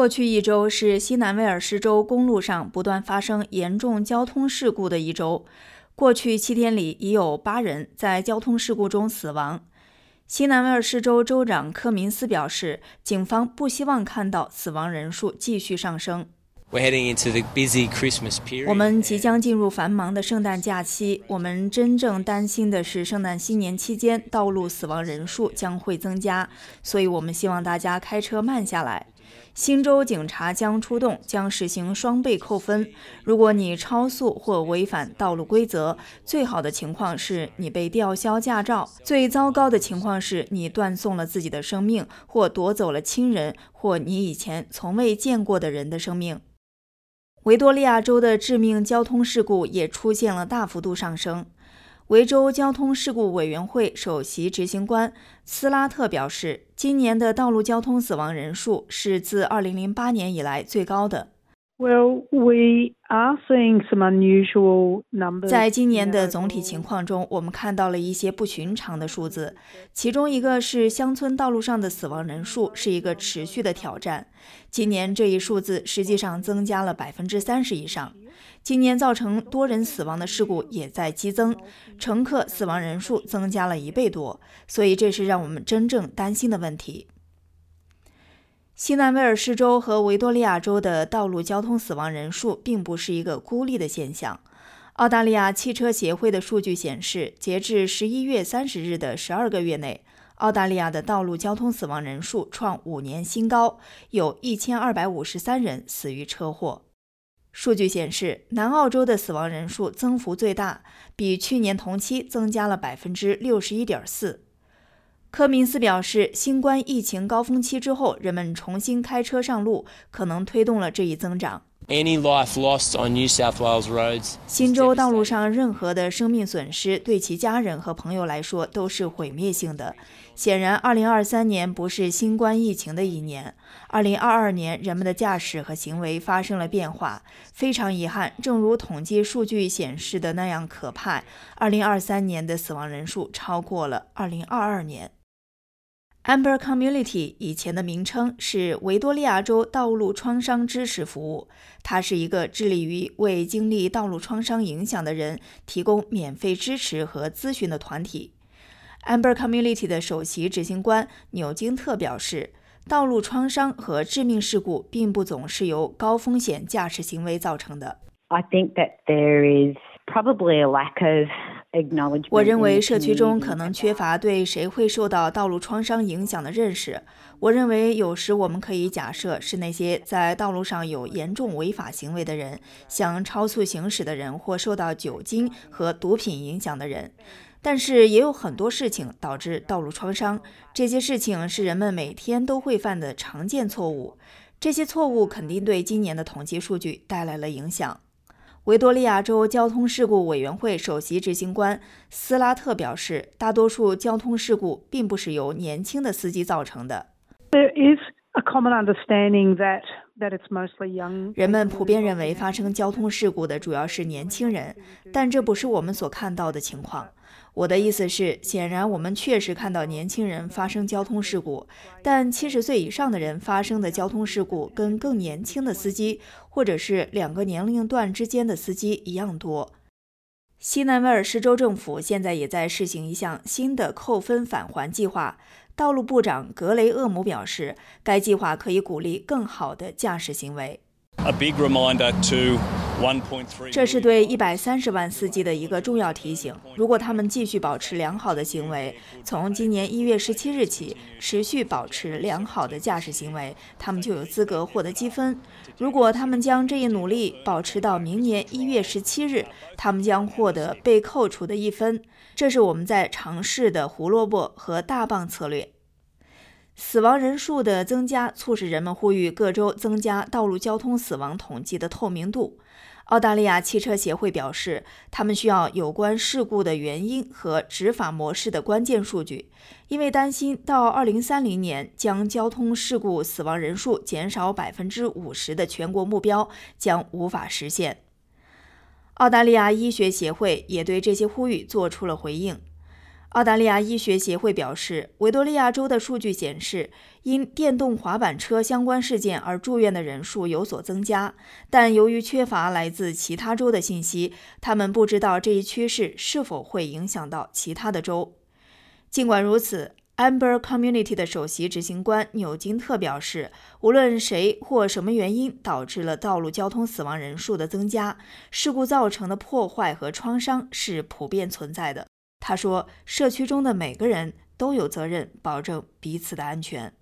过去一周是西南威尔士州公路上不断发生严重交通事故的一周。过去七天里，已有八人在交通事故中死亡。西南威尔士州州长科明斯表示，警方不希望看到死亡人数继续上升。我们即将进入繁忙的圣诞假期。我们真正担心的是，圣诞新年期间道路死亡人数将会增加，所以我们希望大家开车慢下来。新州警察将出动，将实行双倍扣分。如果你超速或违反道路规则，最好的情况是你被吊销驾照；最糟糕的情况是你断送了自己的生命，或夺走了亲人或你以前从未见过的人的生命。维多利亚州的致命交通事故也出现了大幅度上升。维州交通事故委员会首席执行官斯拉特表示，今年的道路交通死亡人数是自2008年以来最高的。Well, we are seeing some unusual numbers. 在今年的总体情况中，我们看到了一些不寻常的数字。其中一个是乡村道路上的死亡人数是一个持续的挑战。今年这一数字实际上增加了百分之三十以上。今年造成多人死亡的事故也在激增，乘客死亡人数增加了一倍多。所以这是让我们真正担心的问题。西南威尔士州和维多利亚州的道路交通死亡人数并不是一个孤立的现象。澳大利亚汽车协会的数据显示，截至十一月三十日的十二个月内，澳大利亚的道路交通死亡人数创五年新高，有一千二百五十三人死于车祸。数据显示，南澳洲的死亡人数增幅最大，比去年同期增加了百分之六十一点四。科明斯表示，新冠疫情高峰期之后，人们重新开车上路，可能推动了这一增长。新州道路上任何的生命损失，对其家人和朋友来说都是毁灭性的。显然，2023年不是新冠疫情的一年。2022年，人们的驾驶和行为发生了变化。非常遗憾，正如统计数据显示的那样可怕，2023年的死亡人数超过了2022年。Amber Community 以前的名称是维多利亚州道路创伤支持服务，它是一个致力于为经历道路创伤影响的人提供免费支持和咨询的团体。Amber Community 的首席执行官纽金特表示，道路创伤和致命事故并不总是由高风险驾驶行为造成的。I think that there is probably a lack of 我认为社区中可能缺乏对谁会受到道路创伤影响的认识。我认为有时我们可以假设是那些在道路上有严重违法行为的人，像超速行驶的人或受到酒精和毒品影响的人。但是也有很多事情导致道路创伤，这些事情是人们每天都会犯的常见错误。这些错误肯定对今年的统计数据带来了影响。维多利亚州交通事故委员会首席执行官斯拉特表示，大多数交通事故并不是由年轻的司机造成的。A common understanding that that it's mostly young. 人们普遍认为发生交通事故的主要是年轻人，但这不是我们所看到的情况。我的意思是，显然我们确实看到年轻人发生交通事故，但七十岁以上的人发生的交通事故跟更年轻的司机，或者是两个年龄段之间的司机一样多。西南威尔士州政府现在也在试行一项新的扣分返还计划。道路部长格雷厄姆表示，该计划可以鼓励更好的驾驶行为。这是对一百三十万司机的一个重要提醒。如果他们继续保持良好的行为，从今年一月十七日起持续保持良好的驾驶行为，他们就有资格获得积分。如果他们将这一努力保持到明年一月十七日，他们将获得被扣除的一分。这是我们在尝试的胡萝卜和大棒策略。死亡人数的增加促使人们呼吁各州增加道路交通死亡统计的透明度。澳大利亚汽车协会表示，他们需要有关事故的原因和执法模式的关键数据，因为担心到2030年将交通事故死亡人数减少50%的全国目标将无法实现。澳大利亚医学协会也对这些呼吁做出了回应。澳大利亚医学协会表示，维多利亚州的数据显示，因电动滑板车相关事件而住院的人数有所增加，但由于缺乏来自其他州的信息，他们不知道这一趋势是否会影响到其他的州。尽管如此，Amber Community 的首席执行官纽金特表示，无论谁或什么原因导致了道路交通死亡人数的增加，事故造成的破坏和创伤是普遍存在的。他说：“社区中的每个人都有责任保证彼此的安全。”